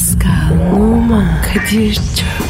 Pascal, Oman, Kadir çok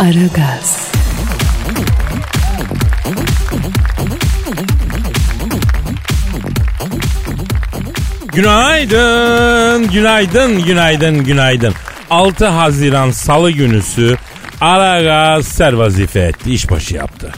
Aragaz, Günaydın, günaydın, günaydın, günaydın. 6 Haziran Salı günüsü Aragaz ser vazife etti, işbaşı yaptı.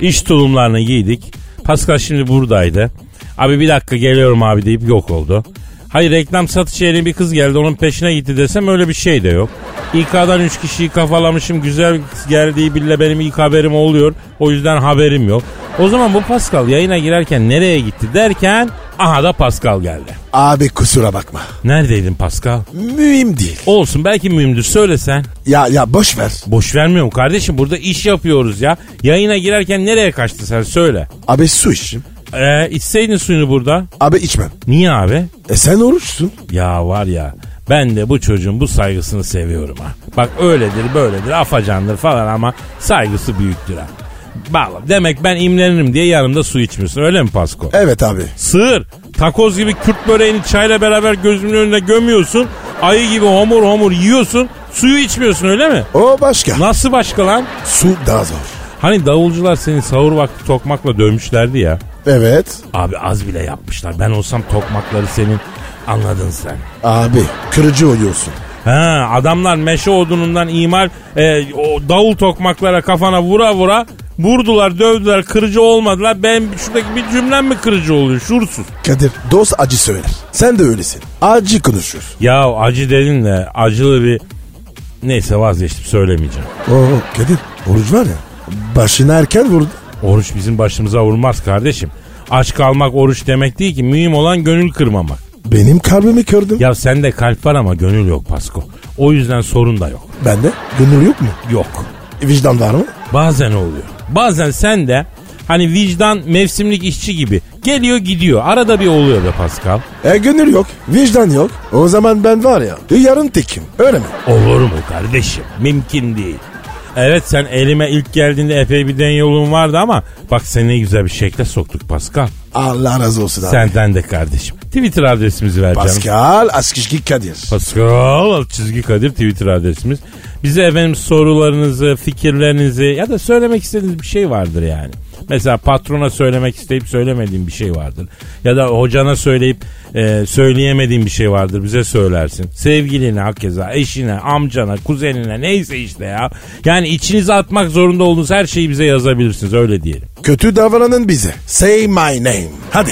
İş tulumlarını giydik. Pascal şimdi buradaydı. Abi bir dakika geliyorum abi deyip yok oldu. Hayır reklam satış yerine bir kız geldi onun peşine gitti desem öyle bir şey de yok. İK'dan 3 kişiyi kafalamışım güzel geldiği bile benim ilk haberim oluyor. O yüzden haberim yok. O zaman bu Pascal yayına girerken nereye gitti derken aha da Pascal geldi. Abi kusura bakma. Neredeydin Pascal? Mühim değil. Olsun belki mühimdir söylesen. Ya ya boş ver. Boş vermiyorum kardeşim burada iş yapıyoruz ya. Yayına girerken nereye kaçtı sen söyle. Abi su içim. Ee, içseydin suyunu burada. Abi içmem. Niye abi? E sen oruçsun. Ya var ya ben de bu çocuğun bu saygısını seviyorum ha. Bak öyledir böyledir afacandır falan ama saygısı büyüktür ha. Bağla. Demek ben imlenirim diye yanımda su içmiyorsun öyle mi Pasko? Evet abi. Sığır. Takoz gibi Kürt böreğini çayla beraber gözümün önünde gömüyorsun. Ayı gibi homur homur yiyorsun. Suyu içmiyorsun öyle mi? O başka. Nasıl başka lan? Su daha zor. Hani davulcular seni sahur vakti tokmakla dövmüşlerdi ya. Evet. Abi az bile yapmışlar. Ben olsam tokmakları senin anladın sen. Abi kırıcı oluyorsun. Ha, adamlar meşe odunundan imal e, o davul tokmaklara kafana vura vura vurdular dövdüler kırıcı olmadılar. Ben şuradaki bir cümlem mi kırıcı oluyor şuursuz. Kadir dost acı söyler. Sen de öylesin. Acı konuşur. Ya acı dedin de acılı bir neyse vazgeçtim söylemeyeceğim. Oo Kadir oruç var ya. Başına erken vurdu. Oruç bizim başımıza vurmaz kardeşim. Aç kalmak oruç demek değil ki mühim olan gönül kırmamak. Benim kalbimi kırdın. Ya sende kalp var ama gönül yok Pasko. O yüzden sorun da yok. Bende gönül yok mu? Yok. E, vicdan var mı? Bazen oluyor. Bazen sen de hani vicdan mevsimlik işçi gibi geliyor gidiyor. Arada bir oluyor be Pascal. E gönül yok. Vicdan yok. O zaman ben var ya yarın tekim. Öyle mi? Olur mu kardeşim? Mümkün değil. Evet sen elime ilk geldiğinde epey bir den yolun vardı ama bak seni ne güzel bir şekle soktuk Pascal. Allah razı olsun abi. Senden de kardeşim. Twitter adresimizi ver canım. Pascal Askışki Kadir. Pascal çizgi Kadir Twitter adresimiz. Bize efendim sorularınızı, fikirlerinizi ya da söylemek istediğiniz bir şey vardır yani. Mesela patrona söylemek isteyip söylemediğin bir şey vardır. Ya da hocana söyleyip e, söyleyemediğin bir şey vardır bize söylersin. Sevgiline hakeza, eşine, amcana, kuzenine neyse işte ya. Yani içinize atmak zorunda olduğunuz her şeyi bize yazabilirsiniz öyle diyelim. Kötü davranın bize. Say my name. Hadi.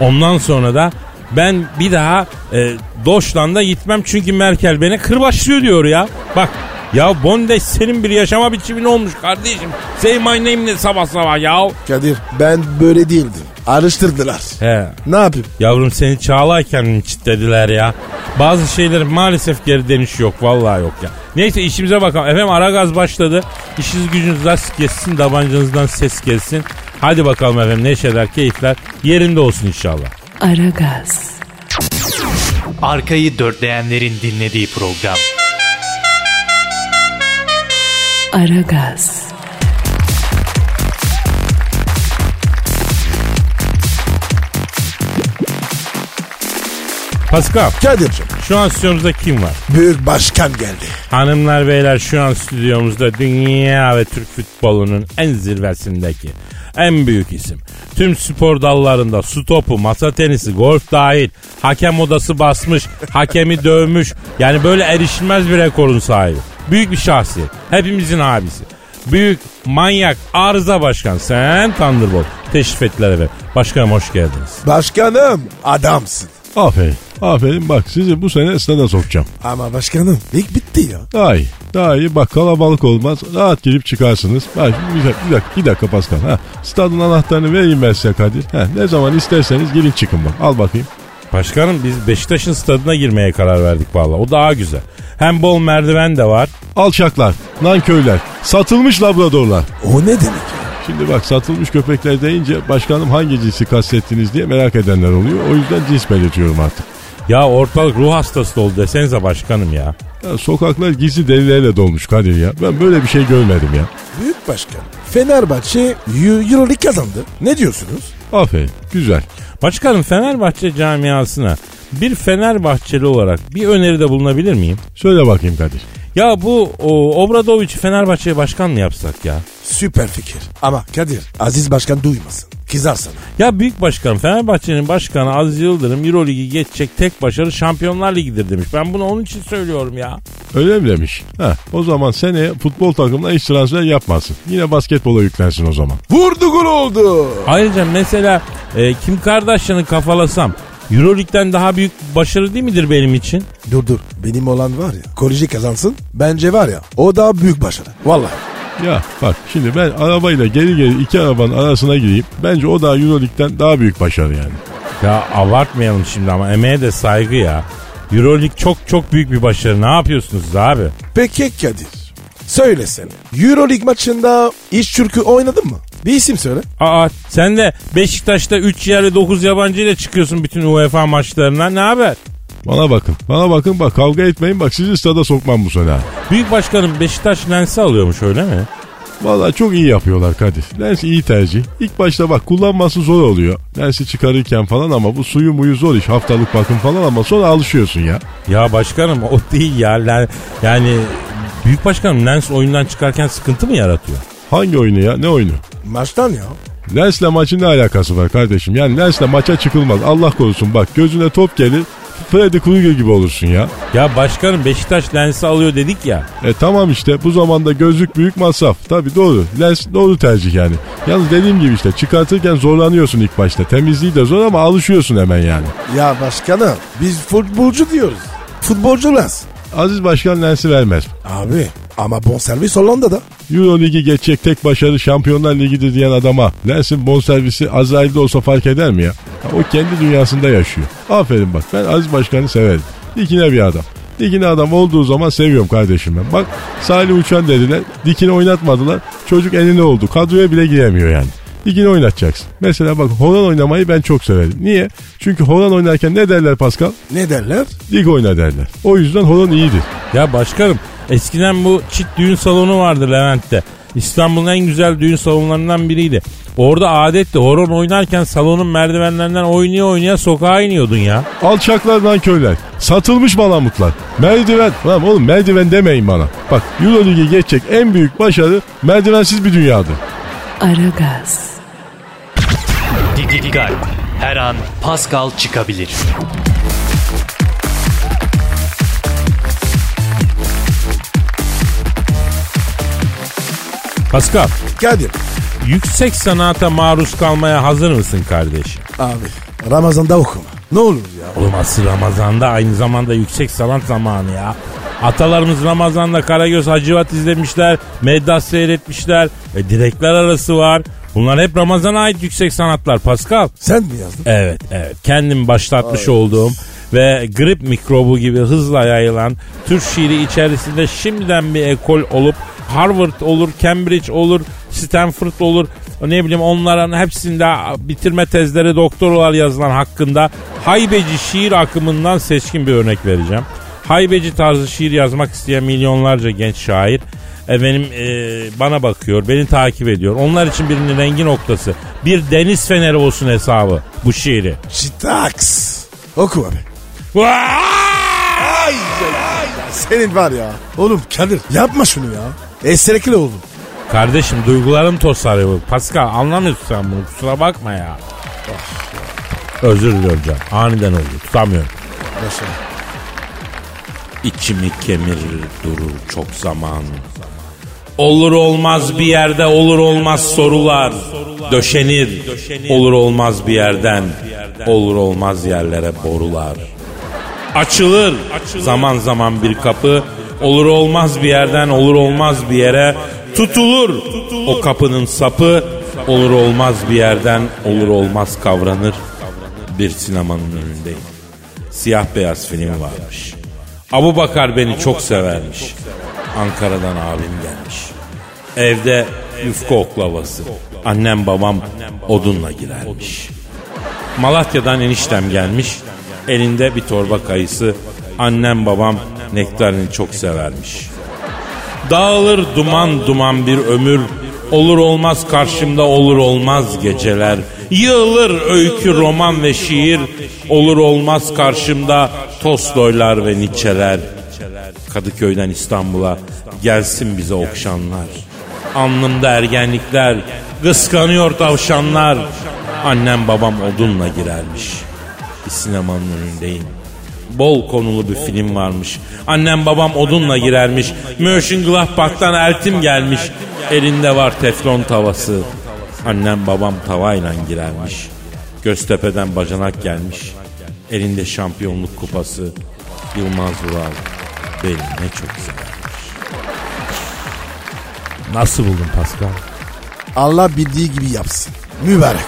Ondan sonra da ben bir daha e, Doşland'a gitmem çünkü Merkel beni kırbaçlıyor diyor ya. Bak ya Bondeş senin bir yaşama biçimin olmuş kardeşim. Say my name ne sabah sabah ya. Kadir ben böyle değildim. Araştırdılar. He. Ne yapayım? Yavrum seni çağlarken mi çitlediler ya? Bazı şeylerin maalesef geri dönüş yok. Vallahi yok ya. Neyse işimize bakalım. Efendim ara gaz başladı. İşiniz gücünüz rast gelsin. Tabancanızdan ses gelsin. Hadi bakalım efendim neşeler, keyifler yerinde olsun inşallah. Aragaz, Arkayı dörtleyenlerin dinlediği program. Aragaz, Pascal Kadir'cim şu an stüdyomuzda kim var? büyük başkan geldi. Hanımlar beyler şu an stüdyomuzda dünya ve Türk futbolunun en zirvesindeki en büyük isim. Tüm spor dallarında su topu, masa tenisi, golf dahil hakem odası basmış, hakemi dövmüş. Yani böyle erişilmez bir rekorun sahibi. Büyük bir şahsiyet. Hepimizin abisi. Büyük, manyak, arıza başkan. Sen Thunderbolt. Teşrif ettiler efendim. Başkanım hoş geldiniz. Başkanım adamsın. Aferin. Aferin bak sizi bu sene stada sokacağım. Ama başkanım lig bitti ya. Daha iyi. Daha iyi. Bak kalabalık olmaz. Rahat girip çıkarsınız. Bak bir dakika, bir dakika, bir dakika Pascal. Ha, stadın anahtarını vereyim ben size Kadir. Ha, ne zaman isterseniz girin çıkın bak. Al bakayım. Başkanım biz Beşiktaş'ın stadına girmeye karar verdik valla. O daha güzel. Hem bol merdiven de var. Alçaklar, nanköyler, satılmış labradorlar. O ne demek ya? Şimdi bak satılmış köpekler deyince başkanım hangi cinsi kastettiniz diye merak edenler oluyor. O yüzden cins belirtiyorum artık. Ya ortalık ruh hastası oldu desenize başkanım ya. Ya sokaklar gizli delilerle dolmuş Kadir ya. Ben böyle bir şey görmedim ya. Büyük başkan. Fenerbahçe Eu- Euroleague kazandı. Ne diyorsunuz? Aferin, güzel. Başkanım Fenerbahçe camiasına bir Fenerbahçeli olarak bir öneride bulunabilir miyim? Söyle bakayım Kadir. Ya bu o, Obradovic'i Fenerbahçe'ye başkan mı yapsak ya? Süper fikir. Ama Kadir Aziz Başkan duymasın. Kızar sana. Ya büyük başkan Fenerbahçe'nin başkanı Aziz Yıldırım Euroligi geçecek tek başarı Şampiyonlar Ligi'dir demiş. Ben bunu onun için söylüyorum ya. Öyle mi demiş? Ha, o zaman seneye futbol takımına hiç transfer yapmasın. Yine basketbola yüklensin o zaman. Vurdu gol oldu. Ayrıca mesela e, Kim Kardashian'ı kafalasam Euroleague'den daha büyük başarı değil midir benim için? Dur dur. Benim olan var ya. Koleji kazansın. Bence var ya. O daha büyük başarı. Vallahi. Ya bak şimdi ben arabayla geri geri iki arabanın arasına gireyim. Bence o da Euroleague'den daha büyük başarı yani. Ya abartmayalım şimdi ama emeğe de saygı ya. Euroleague çok çok büyük bir başarı. Ne yapıyorsunuz abi? Peki Kadir. Söylesene. Euroleague maçında iş çürkü oynadın mı? Bir isim söyle. Aa sen de Beşiktaş'ta 3 yerli 9 yabancı ile çıkıyorsun bütün UEFA maçlarına. Ne haber? Bana bakın. Bana bakın bak kavga etmeyin bak sizi stada sokmam bu sene. Büyük başkanım Beşiktaş lensi alıyormuş öyle mi? Vallahi çok iyi yapıyorlar Kadir. Lens iyi tercih. İlk başta bak kullanması zor oluyor. Lensi çıkarırken falan ama bu suyu muyu zor iş. Haftalık bakım falan ama sonra alışıyorsun ya. Ya başkanım o değil ya. Len- Yani büyük başkanım lens oyundan çıkarken sıkıntı mı yaratıyor? Hangi oyunu ya? Ne oyunu? Maçtan ya. Lensle maçın ne alakası var kardeşim? Yani lensle maça çıkılmaz. Allah korusun bak gözüne top gelir. Freddy Krueger gibi olursun ya. Ya başkanım Beşiktaş lensi alıyor dedik ya. E tamam işte bu zamanda gözlük büyük masraf. Tabi doğru. Lens doğru tercih yani. Yalnız dediğim gibi işte çıkartırken zorlanıyorsun ilk başta. Temizliği de zor ama alışıyorsun hemen yani. Ya başkanım biz futbolcu diyoruz. Futbolcu lens. Aziz Başkan lensi vermez. Abi ama bonservis Hollanda'da. Euro Ligi geçecek tek başarı Şampiyonlar Ligi'dir diyen adama Lens'in bonservisi Azrail'de olsa fark eder mi ya? Ha, O kendi dünyasında yaşıyor. Aferin bak ben Aziz Başkan'ı severim. Dikine bir adam. Dikine adam olduğu zaman seviyorum kardeşim ben. Bak Salih Uçan dediler. Dikine oynatmadılar. Çocuk enine oldu. Kadroya bile giremiyor yani. Dikine oynatacaksın. Mesela bak horon oynamayı ben çok severim. Niye? Çünkü horon oynarken ne derler Pascal? Ne derler? Lig oyna derler. O yüzden horon iyidir. Ya başkanım eskiden bu çit düğün salonu vardı Levent'te. İstanbul'un en güzel düğün salonlarından biriydi. Orada adetti horon oynarken salonun merdivenlerinden oynaya oynaya sokağa iniyordun ya. Alçaklar köyler. Satılmış malamutlar. Merdiven. Lan oğlum merdiven demeyin bana. Bak Euro Ligi geçecek en büyük başarı merdivensiz bir dünyadır. Aragaz, Dikkat. Her an Pascal çıkabilir. Pascal Kadir. yüksek sanata maruz kalmaya hazır mısın kardeşim? Abi Ramazan'da okuma. Ne olur ya. Oğlum asıl Ramazan'da aynı zamanda yüksek sanat zamanı ya. Atalarımız Ramazan'da Karagöz Hacivat izlemişler, Meddas seyretmişler, e, direkler arası var. Bunlar hep Ramazan'a ait yüksek sanatlar Pascal. Sen mi yazdın? Evet evet kendim başlatmış olduğum ve grip mikrobu gibi hızla yayılan Türk şiiri içerisinde şimdiden bir ekol olup Harvard olur, Cambridge olur, Stanford olur. Ne bileyim onların hepsinde bitirme tezleri doktoralar yazılan hakkında haybeci şiir akımından seçkin bir örnek vereceğim. Haybeci tarzı şiir yazmak isteyen milyonlarca genç şair efendim e, bana bakıyor, beni takip ediyor. Onlar için birinin rengi noktası, bir deniz feneri olsun hesabı bu şiiri. Şitaks. Oku abi. Vay! Senin var ya. Oğlum Kadir yapma şunu ya. Esrekli oğlum. Kardeşim duygularım tosarıyor. Pascal anlamıyorsun sen bunu kusura bakma ya. Özür diliyorum canım. Aniden oldu. Tutamıyorum. Başla. İçimi kemirir durur çok zaman. Olur olmaz bir yerde olur olmaz sorular. Döşenir olur olmaz bir yerden. Olur olmaz yerlere borular. Açılır zaman zaman bir kapı. Olur olmaz bir yerden olur olmaz bir yere. Tutulur o kapının sapı. Olur olmaz bir yerden olur olmaz kavranır. Bir sinemanın önündeyim. Siyah beyaz film varmış. Abu Bakar beni çok severmiş. Ankara'dan abim gelmiş. Evde yufka oklavası. Annem babam odunla girermiş. Malatya'dan eniştem gelmiş. Elinde bir torba kayısı. Annem babam nektarini çok severmiş. Dağılır duman duman bir ömür. Olur olmaz karşımda olur olmaz geceler. Yığılır öykü roman ve şiir. Olur olmaz karşımda Tolstoylar ve Nietzsche'ler. Kadıköy'den İstanbul'a gelsin bize okşanlar. Alnımda ergenlikler, kıskanıyor tavşanlar. Annem babam odunla girermiş. Bir sinemanın önündeyim. Bol konulu bir film varmış. Annem babam odunla girermiş. Mönchengladbach'tan eltim gelmiş. Elinde var teflon tavası. Annem babam tavayla girermiş. Göztepe'den bacanak gelmiş. Elinde şampiyonluk kupası. Yılmaz Vural. Beni ne çok severmiş. Nasıl buldun Pascal? Allah bildiği gibi yapsın. Mübarek.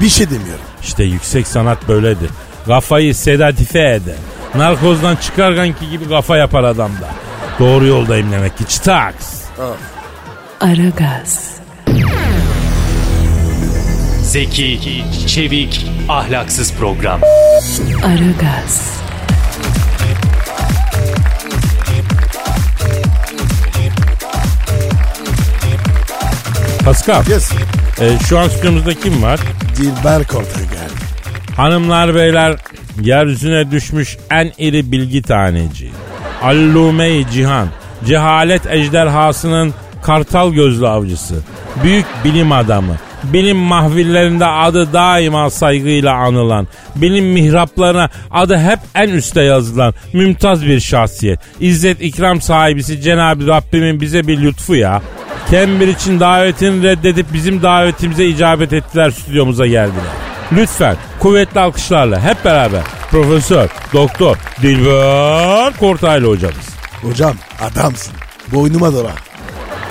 Bir şey demiyorum. İşte yüksek sanat böyledir. Kafayı sedatife eder. Narkozdan çıkarganki gibi kafa yapar adamda. Doğru yoldayım demek ki. Çıtaks. Aragaz, Zeki, çevik, ahlaksız program. Aragaz, Pascal. Yes. e, şu an stüdyomuzda kim var? Dilber Kortay. Hanımlar beyler yeryüzüne düşmüş en iri bilgi taneci. Allume-i Cihan. Cehalet ejderhasının kartal gözlü avcısı. Büyük bilim adamı. Bilim mahvillerinde adı daima saygıyla anılan, bilim mihraplarına adı hep en üste yazılan mümtaz bir şahsiyet. İzzet ikram sahibisi Cenab-ı Rabbimin bize bir lütfu ya. Cambridge'in davetini reddedip bizim davetimize icabet ettiler stüdyomuza geldiler. Lütfen kuvvetli alkışlarla hep beraber Profesör Doktor Dilber Kortaylı hocamız. Hocam adamsın. Boynuma dola.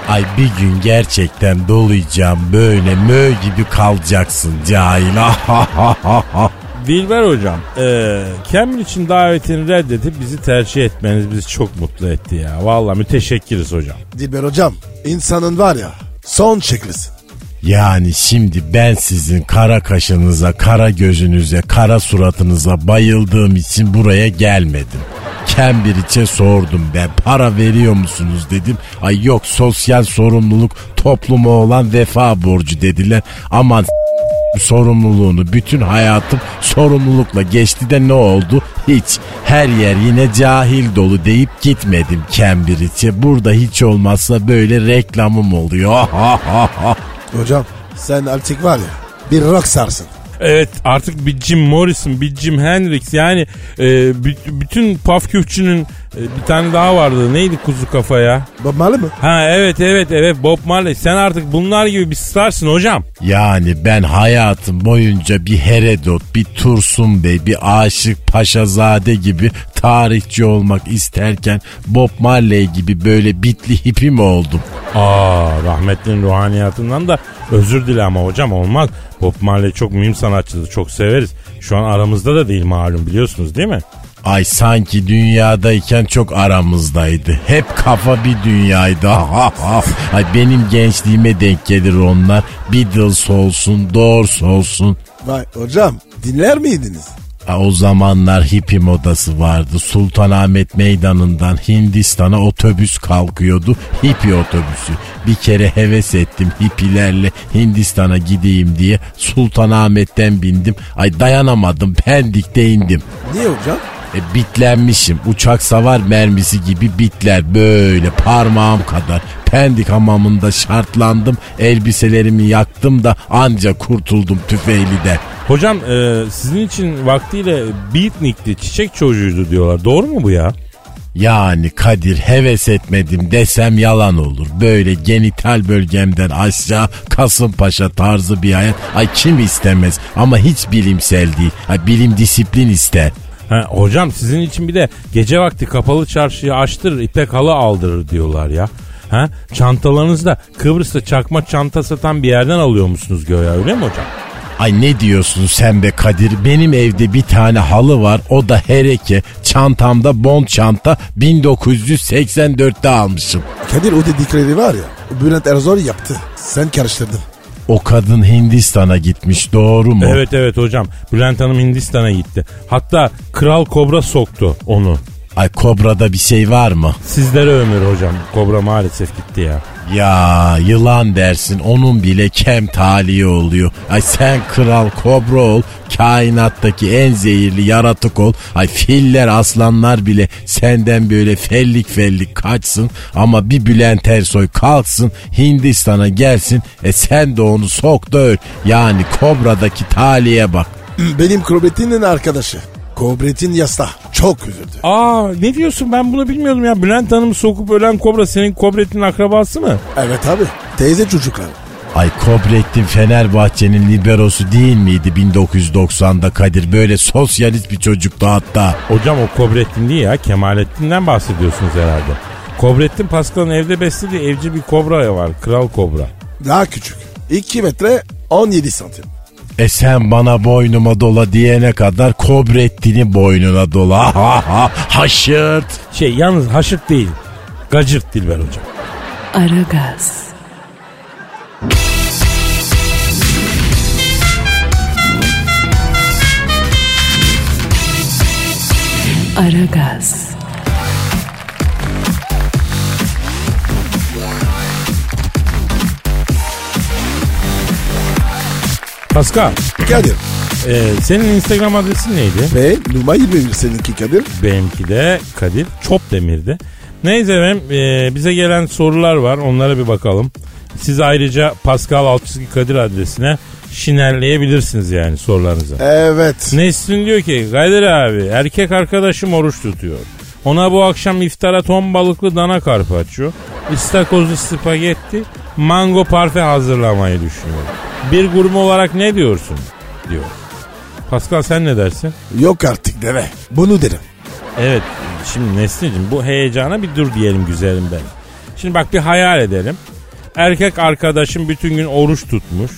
Ay bir gün gerçekten dolayacağım böyle mö gibi kalacaksın cahil. Dilber hocam, e, Cambridge'in davetini reddedip bizi tercih etmeniz bizi çok mutlu etti ya. Vallahi müteşekkiriz hocam. Dilber hocam insanın var ya son çeklisin. Yani şimdi ben sizin kara kaşınıza, kara gözünüze, kara suratınıza bayıldığım için buraya gelmedim. Cambridge'e sordum ben para veriyor musunuz dedim. Ay yok sosyal sorumluluk topluma olan vefa borcu dediler. Aman sorumluluğunu bütün hayatım sorumlulukla geçti de ne oldu? Hiç. Her yer yine cahil dolu deyip gitmedim Cambridge'e. Burada hiç olmazsa böyle reklamım oluyor. Hocam sen artık var ya bir rockstarsın. Evet artık bir Jim Morrison, bir Jim Hendrix yani e, bü- bütün pafküfçünün e, bir tane daha vardı. Neydi kuzu kafaya? Bob Marley mi? Ha evet evet evet Bob Marley. Sen artık bunlar gibi bir starsın hocam. Yani ben hayatım boyunca bir Herodot, bir Tursun Bey, bir Aşık Paşazade gibi tarihçi olmak isterken Bob Marley gibi böyle bitli hipi mi oldum? Aa rahmetlinin ruhaniyatından da özür dile ama hocam olmaz. Bob Marley çok mühim sanatçıdır çok severiz. Şu an aramızda da değil malum biliyorsunuz değil mi? Ay sanki dünyadayken çok aramızdaydı. Hep kafa bir dünyaydı. Ay benim gençliğime denk gelir onlar. Beatles olsun, Doors olsun. Vay hocam dinler miydiniz? O zamanlar hippi modası vardı. Sultanahmet Meydanı'ndan Hindistan'a otobüs kalkıyordu. Hippi otobüsü. Bir kere heves ettim hippilerle Hindistan'a gideyim diye. Sultanahmet'ten bindim. Ay dayanamadım. Pendik'te indim. Niye hocam? E, bitlenmişim. Uçak savar mermisi gibi bitler böyle parmağım kadar. Pendik hamamında şartlandım. Elbiselerimi yaktım da anca kurtuldum tüfeğliden. Hocam e, sizin için vaktiyle beatnikti, çiçek çocuğuydu diyorlar. Doğru mu bu ya? Yani Kadir heves etmedim desem yalan olur. Böyle genital bölgemden aşağı Kasımpaşa tarzı bir hayat. Ay kim istemez ama hiç bilimsel değil. Ay bilim disiplin ister. Ha, hocam sizin için bir de gece vakti kapalı çarşıyı açtırır, ipek halı aldırır diyorlar ya. Ha? Çantalarınızı da Kıbrıs'ta çakma çanta satan bir yerden alıyor musunuz göğe öyle mi hocam? Ay ne diyorsun sen be Kadir? Benim evde bir tane halı var. O da hereke. Çantamda bond çanta 1984'te almışım. Kadir o dedikleri var ya Bülent Ersoy yaptı. Sen karıştırdın. O kadın Hindistan'a gitmiş doğru mu? Evet evet hocam. Bülent Hanım Hindistan'a gitti. Hatta Kral Kobra soktu onu. Ay Kobra'da bir şey var mı? Sizlere ömür hocam. Kobra maalesef gitti ya. Ya yılan dersin onun bile kem talihi oluyor. Ay sen kral kobra ol kainattaki en zehirli yaratık ol. Ay filler aslanlar bile senden böyle fellik fellik kaçsın. Ama bir Bülent Ersoy kalksın Hindistan'a gelsin. E sen de onu sok da öl. Yani kobradaki talihe bak. Benim Kobrettin'in arkadaşı. Kobrettin yasta. Çok üzüldü. Aa ne diyorsun ben bunu bilmiyordum ya. Bülent Hanım'ı sokup ölen kobra senin kobretin akrabası mı? Evet abi. Teyze çocuklar. Ay Kobrettin Fenerbahçe'nin liberosu değil miydi 1990'da Kadir? Böyle sosyalist bir çocuktu hatta. Hocam o Kobrettin değil ya Kemalettin'den bahsediyorsunuz herhalde. Kobrettin Pascal'ın evde beslediği evcil bir kobra var. Kral kobra. Daha küçük. 2 metre 17 santim. E sen bana boynuma dola diyene kadar Kobrettin'i boynuna dola. Ha ha haşırt. Şey yalnız haşırt değil. Gacırt Dilber hocam. Aragaz. Aragaz. Pascal Kadir. e, senin Instagram adresin neydi? Ve numara 21 seninki Kadir. Benimki de Kadir Çopdemir'di. Neyse efendim e, bize gelen sorular var onlara bir bakalım. Siz ayrıca Pascal Altçızgi Kadir adresine şinerleyebilirsiniz yani sorularınızı. Evet. Nesrin diyor ki Kadir abi erkek arkadaşım oruç tutuyor. Ona bu akşam iftara ton balıklı dana karpaccio, istakozlu spagetti, mango parfe hazırlamayı düşünüyor. Bir gurme olarak ne diyorsun? diyor. Pascal sen ne dersin? Yok artık deve. Bunu derim. Evet şimdi Nesli'cim bu heyecana bir dur diyelim güzelim benim. Şimdi bak bir hayal edelim. Erkek arkadaşım bütün gün oruç tutmuş.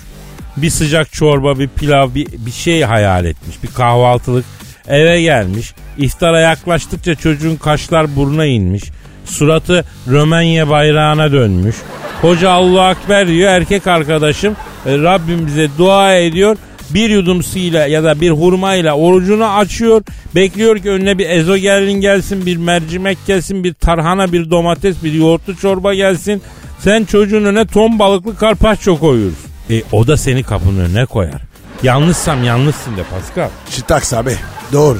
Bir sıcak çorba, bir pilav, bir, bir şey hayal etmiş. Bir kahvaltılık eve gelmiş. İftara yaklaştıkça çocuğun kaşlar buruna inmiş. Suratı Romanya bayrağına dönmüş. Hoca Allahu Ekber diyor. Erkek arkadaşım e, Rabbim bize dua ediyor. Bir yudum suyla ya da bir hurmayla orucunu açıyor. Bekliyor ki önüne bir ezogelin gelsin, bir mercimek gelsin, bir tarhana, bir domates, bir yoğurtlu çorba gelsin. Sen çocuğun önüne ton balıklı karpaccio koyuyorsun. E, o da seni kapının önüne koyar. Yanlışsam yanlışsın de Pascal. Şitaks abi. Doğru.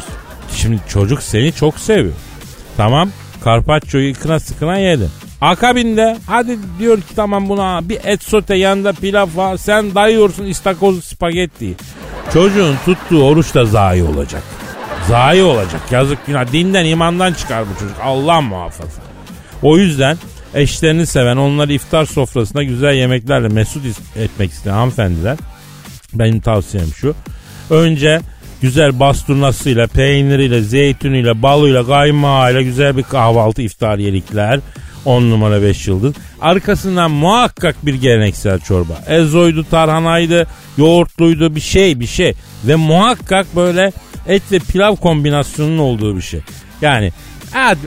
Şimdi çocuk seni çok seviyor. Tamam karpaccioyu yıkına sıkına yedin. Akabinde hadi diyor ki tamam buna bir et sote yanında pilav var. Sen dayıyorsun istakoz spagetti. Çocuğun tuttuğu oruç da zayi olacak. Zayi olacak yazık günah. Dinden imandan çıkar bu çocuk. Allah muhafaza. O yüzden eşlerini seven onları iftar sofrasında güzel yemeklerle mesut etmek isteyen hanımefendiler benim tavsiyem şu. Önce güzel basturnasıyla, peyniriyle, zeytiniyle, balıyla, kaymağıyla güzel bir kahvaltı iftariyelikler. 10 numara 5 yıldız. Arkasından muhakkak bir geleneksel çorba. Ezoydu, tarhanaydı, yoğurtluydu bir şey bir şey. Ve muhakkak böyle et ve pilav kombinasyonunun olduğu bir şey. Yani evet,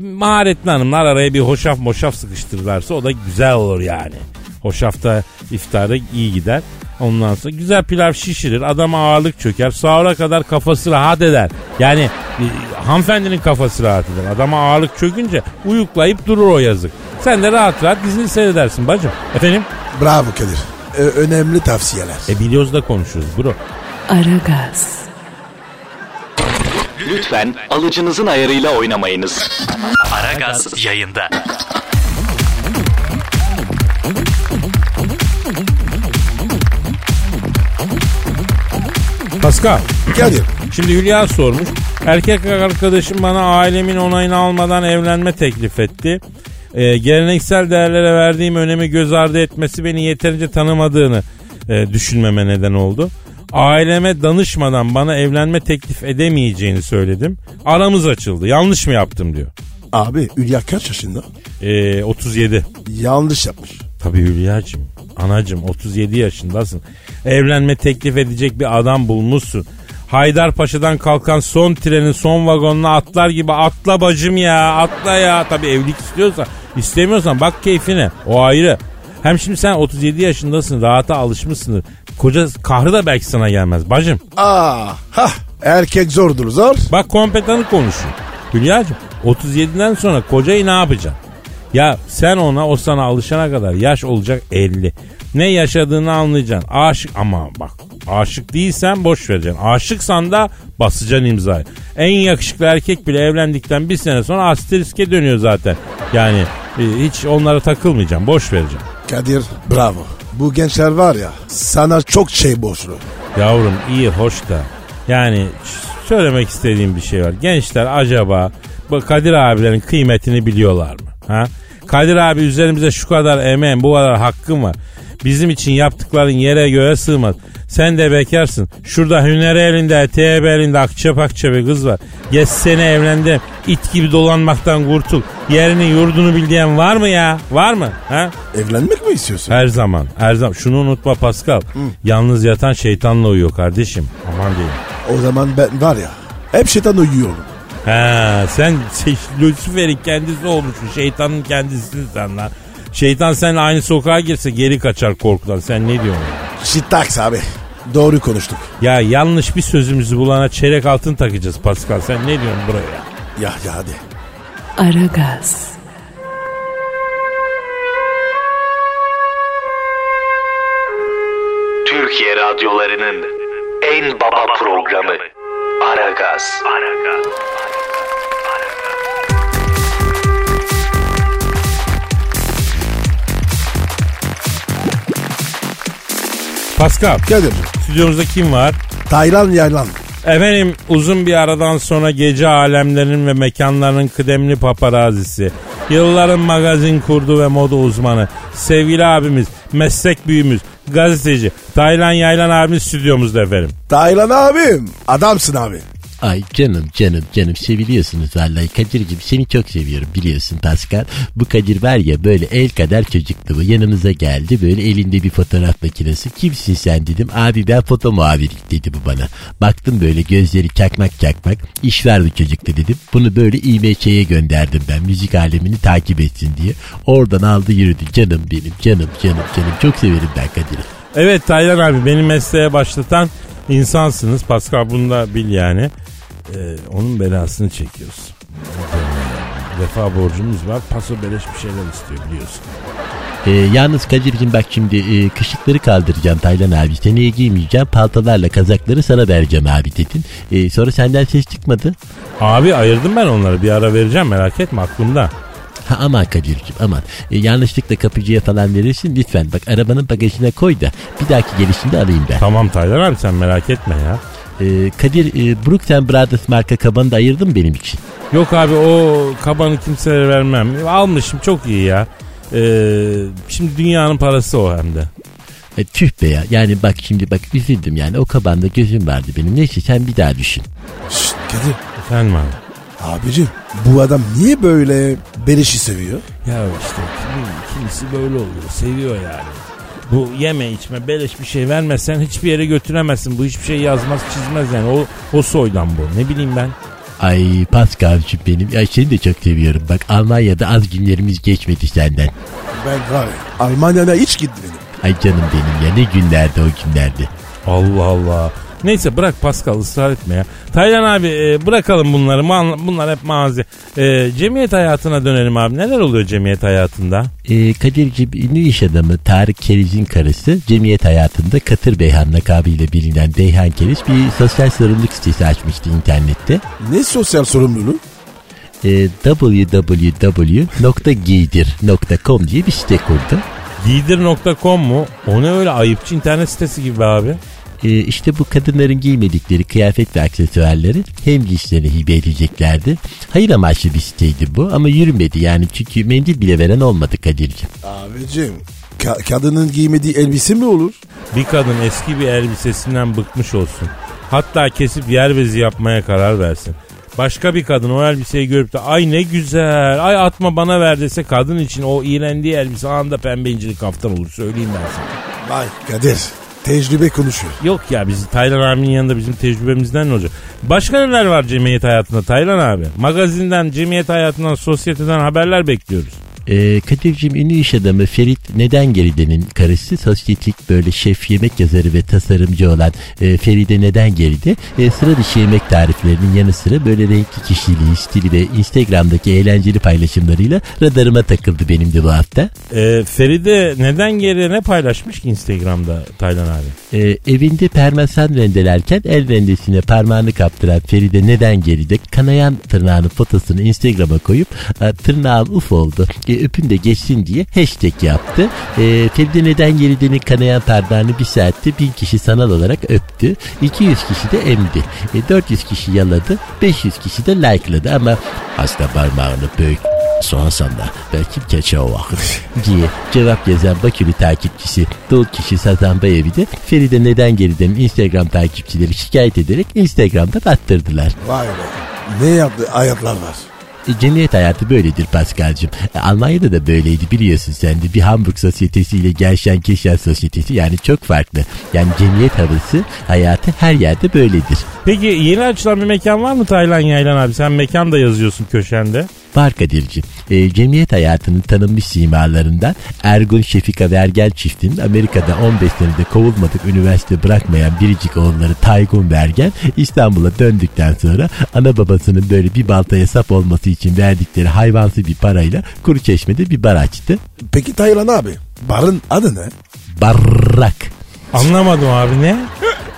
maharetli hanımlar araya bir hoşaf moşaf sıkıştırırlarsa o da güzel olur yani. Hoşafta iftarda iyi gider. Ondan sonra güzel pilav şişirir. Adama ağırlık çöker. Sahura kadar kafası rahat eder. Yani e, hanımefendinin kafası rahat eder. Adama ağırlık çökünce uyuklayıp durur o yazık. Sen de rahat rahat dizini seyredersin bacım. Efendim? Bravo Kadir. Ö- önemli tavsiyeler. E biliyoruz da konuşuyoruz bro. Aragaz. Lütfen alıcınızın ayarıyla oynamayınız. Aragaz yayında. Pascal. Kadir. Şimdi Hülya sormuş. Erkek arkadaşım bana ailemin onayını almadan evlenme teklif etti. Ee, geleneksel değerlere verdiğim önemi göz ardı etmesi beni yeterince tanımadığını e, düşünmeme neden oldu. Aileme danışmadan bana evlenme teklif edemeyeceğini söyledim. Aramız açıldı. Yanlış mı yaptım diyor. Abi Hülya kaç yaşında? Ee, 37. Yanlış yapmış. Tabii Hülya'cığım. Anacım 37 yaşındasın. Evlenme teklif edecek bir adam bulmuşsun. Haydarpaşa'dan kalkan son trenin son vagonuna atlar gibi atla bacım ya atla ya. Tabi evlilik istiyorsan istemiyorsan bak keyfine o ayrı. Hem şimdi sen 37 yaşındasın rahata alışmışsındır. Koca kahrı da belki sana gelmez bacım. Aa, hah, erkek zordur zor. Bak kompetanı konuşuyor. Hülya'cığım 37'den sonra kocayı ne yapacaksın? Ya sen ona o sana alışana kadar yaş olacak 50. Ne yaşadığını anlayacaksın. Aşık ama bak aşık değilsen boş vereceksin. Aşıksan da basacaksın imzayı. En yakışıklı erkek bile evlendikten bir sene sonra asteriske dönüyor zaten. Yani e, hiç onlara takılmayacaksın boş vereceksin. Kadir bravo. Bu gençler var ya sana çok şey borçlu. Yavrum iyi hoş da yani söylemek istediğim bir şey var. Gençler acaba bu Kadir abilerin kıymetini biliyorlar mı? Ha? Kadir abi üzerimize şu kadar emeğin bu kadar hakkın var. Bizim için yaptıkların yere göğe sığmaz. Sen de bekarsın. Şurada hüner elinde, teyebe elinde akça pakça bir kız var. Yes seni evlendim. İt gibi dolanmaktan kurtul. Yerini yurdunu bildiğin var mı ya? Var mı? Ha? Evlenmek mi istiyorsun? Her zaman, her zaman. Şunu unutma Pascal. Yalnız yatan şeytanla uyuyor kardeşim. Aman diyeyim. O zaman ben var ya hep şeytan uyuyorum. Ha, sen şey, Lucifer'in kendisi olmuşsun. Şeytanın kendisisin sen lan. Şeytan seninle aynı sokağa girse geri kaçar korkudan. Sen ne diyorsun? Şitaks abi. Doğru konuştuk. Ya yanlış bir sözümüzü bulana çeyrek altın takacağız Pascal. Sen ne diyorsun buraya? Ya ya hadi. Aragaz, Türkiye radyolarının en baba programı Aragaz. Pascal, Kadir. stüdyomuzda kim var? Taylan yaylan. Efendim uzun bir aradan sonra gece alemlerinin ve mekanlarının kıdemli paparazisi. Yılların magazin kurdu ve moda uzmanı. Sevgili abimiz, meslek büyüğümüz, gazeteci. Taylan Yaylan abimiz stüdyomuzda efendim. Taylan abim. Adamsın abi. Ay canım canım canım seviliyorsunuz vallahi Kadir'cim seni çok seviyorum biliyorsun Pascal. Bu Kadir var ya böyle el kadar çocuktu bu yanımıza geldi böyle elinde bir fotoğraf makinesi. Kimsin sen dedim abi ben foto muhabirlik dedi bu bana. Baktım böyle gözleri çakmak çakmak iş var bu çocukta dedim. Bunu böyle İMÇ'ye gönderdim ben müzik alemini takip etsin diye. Oradan aldı yürüdü canım benim canım canım canım çok severim ben Kadir'i. Evet Taylan abi beni mesleğe başlatan insansınız. Pascal bunu da bil yani. Ee, onun belasını çekiyoruz. Vefa borcumuz var. Paso beleş bir şeyler istiyor biliyorsun. Ee, yalnız Kadir'cim bak şimdi e, kışlıkları kaldıracağım Taylan abi. Seneye giymeyeceğim paltolarla kazakları sana vereceğim abi dedin. Ee, sonra senden ses çıkmadı. Abi ayırdım ben onları bir ara vereceğim merak etme aklımda. Ha aman Kadir'cim aman. Ee, yanlışlıkla kapıcıya falan verirsin lütfen. Bak arabanın bagajına koy da bir dahaki gelişinde alayım ben. Tamam Taylan abi sen merak etme ya. Ee, Kadir e, Brooks Brothers marka kabanı da ayırdın mı benim için? Yok abi o kabanı kimselere vermem. Almışım çok iyi ya. Ee, şimdi dünyanın parası o hem de. E, tüh be ya. Yani bak şimdi bak üzüldüm yani. O kabanda gözüm vardı benim. Neyse sen bir daha düşün. Şşt Kadir. Efendim abi. Abicim bu adam niye böyle beleşi seviyor? Ya işte kimin, kimisi böyle oluyor. Seviyor yani. Bu yeme içme beleş bir şey vermezsen hiçbir yere götüremezsin. Bu hiçbir şey yazmaz çizmez yani. O, o soydan bu. Ne bileyim ben. Ay Pascal'cığım benim. Ya seni de çok seviyorum. Bak Almanya'da az günlerimiz geçmedi senden. Ben var ya Almanya'ya hiç gitmedim. Ay canım benim ya ne günlerdi o günlerdi. Allah Allah. Neyse bırak Pascal ısrar etme ya. Taylan abi e, bırakalım bunları. Ma- bunlar hep mazi. E, cemiyet hayatına dönelim abi. Neler oluyor cemiyet hayatında? Ee, Kadir'cim ünlü iş adamı Tarık Keriz'in karısı cemiyet hayatında Katır Beyhan lakabıyla bilinen Beyhan Keriz bir sosyal sorumluluk sitesi açmıştı internette. Ne sosyal sorumluluğu? Ee, www.giydir.com diye bir site kurdu. Giydir.com mu? O ne öyle ayıpçı internet sitesi gibi be abi. Ee, işte bu kadınların giymedikleri kıyafet ve aksesuarları hem giysilerine hibe edeceklerdi. Hayır amaçlı bir siteydi bu ama yürümedi yani çünkü mendil bile veren olmadı Kadir'cim. Abicim ka- kadının giymediği elbise mi olur? Bir kadın eski bir elbisesinden bıkmış olsun. Hatta kesip yer bezi yapmaya karar versin. Başka bir kadın o elbiseyi görüp de ay ne güzel ay atma bana ver dese kadın için o iğrendiği elbise anında pembe incili kaftan olur söyleyeyim ben sana. Vay Kadir. Tecrübe konuşuyor. Yok ya biz Taylan abinin yanında bizim tecrübemizden ne olacak? Başka neler var cemiyet hayatında Taylan abi? Magazinden, cemiyet hayatından, sosyeteden haberler bekliyoruz. Ee, Kadir'cim ünlü iş adamı Ferit Neden Geride'nin karısı? Sosyetik böyle şef yemek yazarı ve tasarımcı olan e, Feride Neden Geride? E, sıra dışı yemek tariflerinin yanı sıra böyle renkli kişiliği, stili ve Instagram'daki eğlenceli paylaşımlarıyla radarıma takıldı benim de bu hafta. Ee, Feride neden geriye ne paylaşmış ki Instagram'da Taylan abi? E, evinde parmesan rendelerken el rendesine parmağını kaptıran Feride Neden Geride? Kanayan tırnağının fotosunu Instagram'a koyup e, tırnağım uf oldu. e, öpün de geçsin diye hashtag yaptı. E, Feride Neden Geride'nin kanayan tırnağını bir saatte bin kişi sanal olarak öptü. 200 kişi de emdi. E, 400 kişi yaladı. 500 kişi de likeladı ama hasta parmağını büyük sorsan da belki geçe o vakit diye cevap yazan Bakü'lü takipçisi Doğu kişi Sazan Bayevi de Feride neden geriden Instagram takipçileri şikayet ederek Instagram'da attırdılar. Vay be. Ne yaptı hayatlar var. E, cemiyet hayatı böyledir Paskal'cığım. E, Almanya'da da böyleydi biliyorsun sen de. Bir Hamburg sosyetesiyle Gelşen Keşen sosyetesi yani çok farklı. Yani cemiyet havası hayatı her yerde böyledir. Peki yeni açılan bir mekan var mı Taylan Yaylan abi? Sen mekan da yazıyorsun köşende. Var Kadir'ciğim. E, cemiyet hayatının tanınmış simalarından Ergun Şefika Vergel çiftinin Amerika'da 15 senede kovulmadık üniversite bırakmayan biricik oğulları Taygun Vergel İstanbul'a döndükten sonra ana babasının böyle bir baltaya sap olması için verdikleri hayvansı bir parayla kuru çeşmede bir bar açtı. Peki Taylan abi. Barın adı ne? Barrak. Anlamadım abi ne?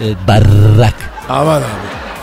E, barrak. Aman abi.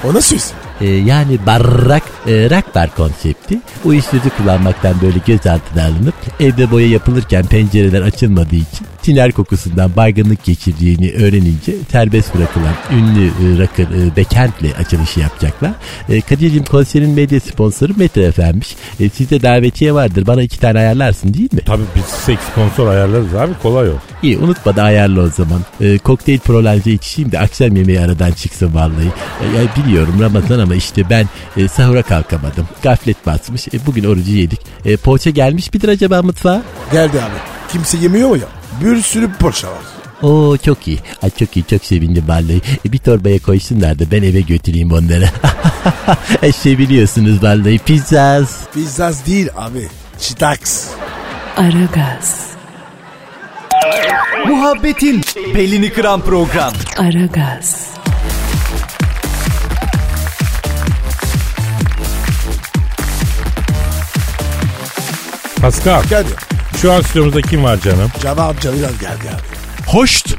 O nasıl isim? E, yani barrak e, rock bar konsepti. Uyuşturucu kullanmaktan böyle gözaltına alınıp evde boya yapılırken pencereler açılmadığı için tiner kokusundan baygınlık geçirdiğini öğrenince serbest bırakılan ünlü e, rocker e, Bekent'le açılışı yapacaklar. E, Kadir'cim konserin medya sponsoru Metro FM'miş. E, sizde davetiye vardır bana iki tane ayarlarsın değil mi? Tabii biz seks sponsor ayarlarız abi kolay o. İyi unutma da ayarla o zaman. E, kokteyl prolanje içeyim de akşam yemeği aradan çıksın vallahi. E, ya biliyorum Ramazan ama işte ben e, sahura kalkamadım. Gaflet basmış. E, bugün orucu yedik. E, poğaça gelmiş midir acaba mutfağa? Geldi abi. Kimse yemiyor mu ya? Bir sürü poğaça var. Oo çok iyi. Ay çok iyi çok sevindim vallahi. E, bir torbaya koysunlar da ben eve götüreyim onları. e, şey biliyorsunuz vallahi pizzas. Pizzaz değil abi. Çitaks. Aragaz, Muhabbetin belini kıran program. Aragaz, Pascal Geldi. şu an stüdyomuzda kim var canım? Cevap Cavidan geldi abi. Hoşt.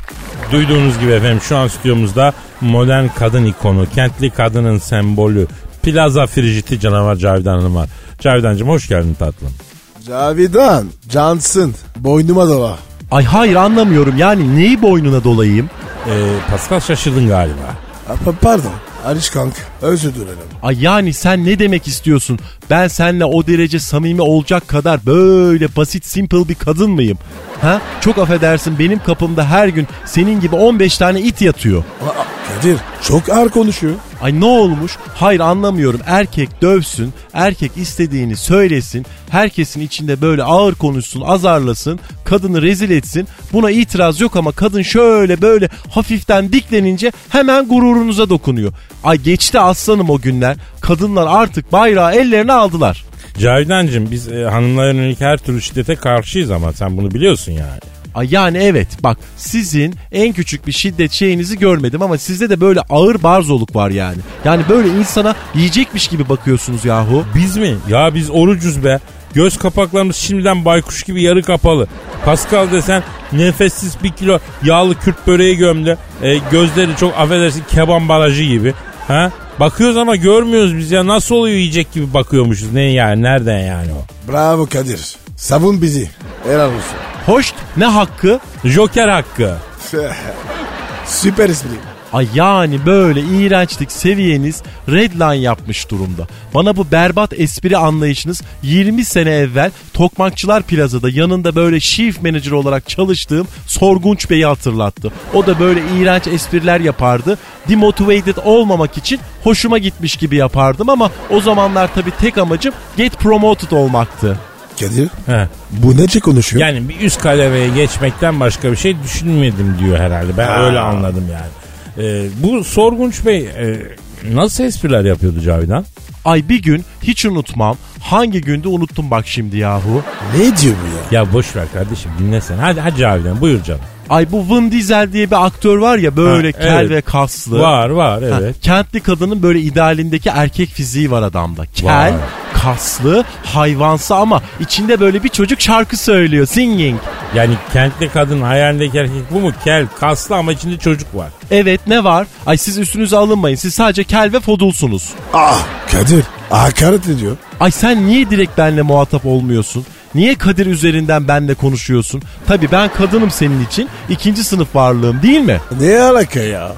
Duyduğunuz gibi efendim şu an stüdyomuzda modern kadın ikonu, kentli kadının sembolü, plaza frijiti canavar Cavidan Hanım var. Cavidancığım hoş geldin tatlım. Cavidan. Cansın. Boynuma dola. Ay hayır anlamıyorum yani neyi boynuna dolayayım? Ee, Pascal şaşırdın galiba. Pa- Pardon. Aliş kank. Özür dilerim. Ay yani sen ne demek istiyorsun? Ben seninle o derece samimi olacak kadar böyle basit simple bir kadın mıyım? Ha? Çok affedersin benim kapımda her gün senin gibi 15 tane it yatıyor. Kadir çok ağır konuşuyor. Ay ne olmuş? Hayır anlamıyorum. Erkek dövsün, erkek istediğini söylesin, herkesin içinde böyle ağır konuşsun, azarlasın, kadını rezil etsin. Buna itiraz yok ama kadın şöyle böyle hafiften diklenince hemen gururunuza dokunuyor. Ay geçti aslanım o günler. Kadınlar artık bayrağı ellerine aldılar. Cavidancığım biz e, hanımlara yönelik her türlü şiddete karşıyız ama sen bunu biliyorsun yani. Yani evet bak sizin en küçük bir şiddet şeyinizi görmedim ama sizde de böyle ağır barzoluk var yani. Yani böyle insana yiyecekmiş gibi bakıyorsunuz yahu. Biz mi? Ya biz orucuz be. Göz kapaklarımız şimdiden baykuş gibi yarı kapalı. Pascal desen nefessiz bir kilo yağlı Kürt böreği gömdü. E, gözleri çok affedersin keban barajı gibi. Ha? Bakıyoruz ama görmüyoruz biz ya. Nasıl oluyor yiyecek gibi bakıyormuşuz. Ne yani? Nereden yani o? Bravo Kadir. Savun bizi. Helal olsun. Hoş ne hakkı? Joker hakkı. Süper espri. Ay yani böyle iğrençlik seviyeniz redline yapmış durumda. Bana bu berbat espri anlayışınız 20 sene evvel Tokmakçılar Plaza'da yanında böyle chief manager olarak çalıştığım Sorgunç Bey'i hatırlattı. O da böyle iğrenç espriler yapardı. Demotivated olmamak için hoşuma gitmiş gibi yapardım ama o zamanlar tabii tek amacım get promoted olmaktı. Kadir He. bu nece konuşuyor? Yani bir üst kademeye geçmekten başka bir şey düşünmedim diyor herhalde. Ben öyle anladım yani. Ee, bu Sorgunç Bey e, nasıl espriler yapıyordu Cavidan? Ay bir gün hiç unutmam. Hangi günde unuttum bak şimdi yahu. Ne diyor bu ya? Ya boş ver kardeşim dinlesen. Hadi hadi Cavidan buyur canım. Ay bu Vin Diesel diye bir aktör var ya böyle Ha, kel evet. ve kaslı. Var var Ha, evet. kentli kadının böyle idealindeki erkek fiziği var adamda. Kel, Vay. kaslı, hayvansı ama içinde böyle bir çocuk şarkı söylüyor. Singing. Yani kentli kadın hayalindeki erkek bu mu? Kel, kaslı ama içinde çocuk var. Evet ne var? Ay siz üstünüze alınmayın. Siz sadece kel ve fodulsunuz. Ah Kadir hakaret ediyor. Ay sen niye direkt benle muhatap olmuyorsun? Niye Kadir üzerinden benle konuşuyorsun? Tabii ben kadınım senin için. ikinci sınıf varlığım değil mi? Ne alaka ya?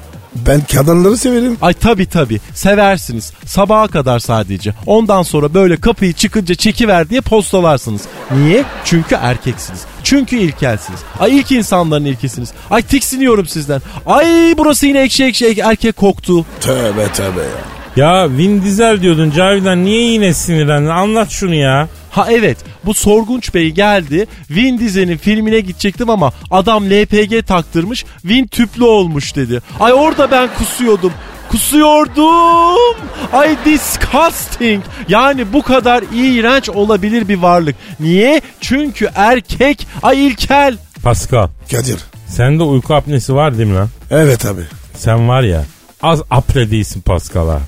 Ben kadınları severim. Ay tabii tabii seversiniz. Sabaha kadar sadece. Ondan sonra böyle kapıyı çıkınca çekiver diye postalarsınız. Niye? Çünkü erkeksiniz. Çünkü ilkelsiniz. Ay ilk insanların ilkisiniz. Ay tiksiniyorum sizden. Ay burası yine ekşi ekşi erkek koktu. Tövbe tövbe ya. Ya Vin Diesel diyordun Cavidan niye yine sinirlendin? Anlat şunu ya. Ha evet bu Sorgunç Bey geldi. Vin Diesel'in filmine gidecektim ama adam LPG taktırmış. Vin tüplü olmuş dedi. Ay orada ben kusuyordum. Kusuyordum. Ay disgusting. Yani bu kadar iğrenç olabilir bir varlık. Niye? Çünkü erkek. Ay ilkel. Pascal Kadir. sende uyku apnesi var değil mi lan? Evet abi. Sen var ya az apre değilsin Pascal'a.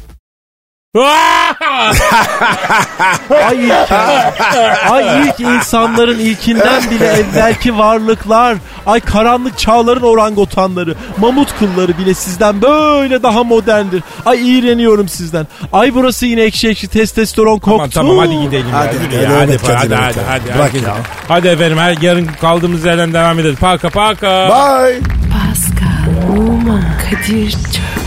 Ay ilkel. Ay ilk insanların ilkinden bile evvelki varlıklar. Ay karanlık çağların orangotanları. Mamut kılları bile sizden böyle daha moderndir. Ay iğreniyorum sizden. Ay burası yine ekşi ekşi testosteron koktu. Tamam tamam hadi gidelim Hadi, ya. hadi, ya, hadi, hadi, hadi, hadi. hadi, Bırak hadi. ya. Hadi efendim her yarın kaldığımız yerden devam ederiz. Paka paka. Bye. Pascal, Oman, Kadir çok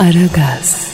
Aragaz.